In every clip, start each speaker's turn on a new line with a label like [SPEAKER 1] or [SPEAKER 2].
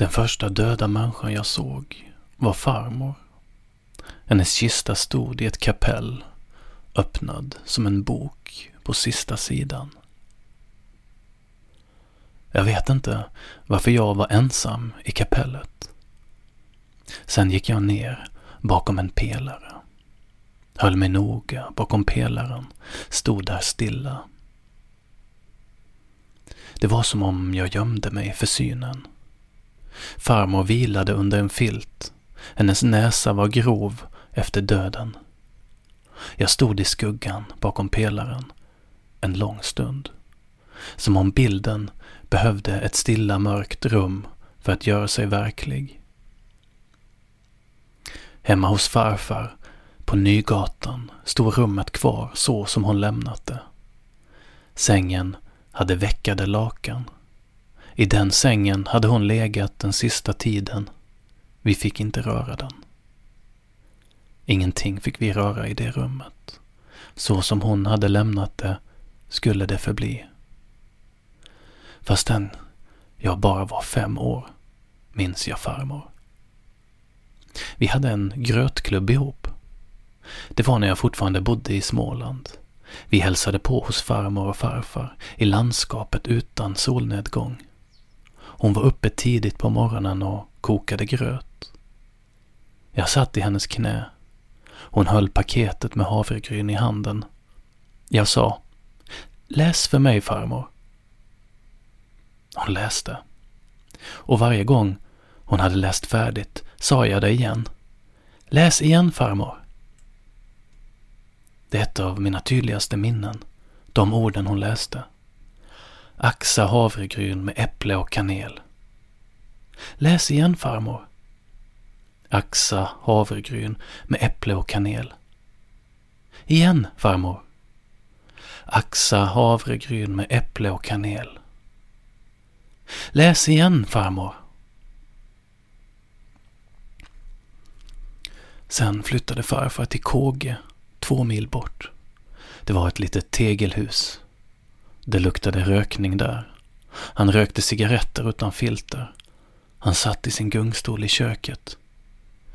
[SPEAKER 1] Den första döda människan jag såg var farmor. Hennes kista stod i ett kapell, öppnad som en bok på sista sidan. Jag vet inte varför jag var ensam i kapellet. Sen gick jag ner bakom en pelare. Höll mig noga bakom pelaren, stod där stilla. Det var som om jag gömde mig för synen. Farmor vilade under en filt. Hennes näsa var grov efter döden. Jag stod i skuggan bakom pelaren en lång stund. Som om bilden behövde ett stilla mörkt rum för att göra sig verklig. Hemma hos farfar på Nygatan stod rummet kvar så som hon lämnat det. Sängen hade veckade lakan. I den sängen hade hon legat den sista tiden. Vi fick inte röra den. Ingenting fick vi röra i det rummet. Så som hon hade lämnat det skulle det förbli. Fastän jag bara var fem år minns jag farmor. Vi hade en grötklubb ihop. Det var när jag fortfarande bodde i Småland. Vi hälsade på hos farmor och farfar i landskapet utan solnedgång. Hon var uppe tidigt på morgonen och kokade gröt. Jag satt i hennes knä. Hon höll paketet med havregryn i handen. Jag sa Läs för mig farmor. Hon läste. Och varje gång hon hade läst färdigt sa jag det igen. Läs igen farmor. Det är ett av mina tydligaste minnen. De orden hon läste. Axa havregryn med äpple och kanel. Läs igen farmor. Axa havregryn med äpple och kanel. Igen farmor. Axa havregryn med äpple och kanel. Läs igen farmor. Sen flyttade farfar till Kåge två mil bort. Det var ett litet tegelhus. Det luktade rökning där. Han rökte cigaretter utan filter. Han satt i sin gungstol i köket.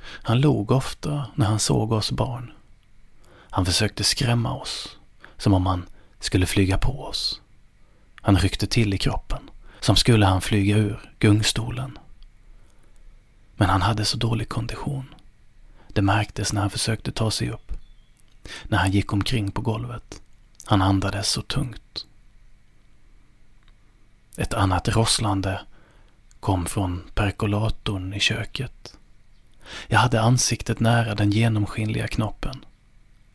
[SPEAKER 1] Han log ofta när han såg oss barn. Han försökte skrämma oss, som om han skulle flyga på oss. Han ryckte till i kroppen, som skulle han flyga ur gungstolen. Men han hade så dålig kondition. Det märktes när han försökte ta sig upp när han gick omkring på golvet. Han andades så tungt. Ett annat rosslande kom från perkolatorn i köket. Jag hade ansiktet nära den genomskinliga knoppen.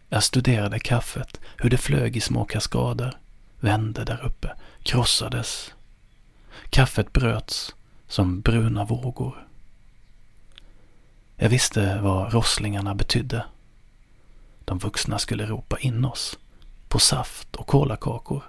[SPEAKER 1] Jag studerade kaffet, hur det flög i små kaskader, vände där uppe, krossades. Kaffet bröts som bruna vågor. Jag visste vad rosslingarna betydde. De vuxna skulle ropa in oss på saft och kolakakor.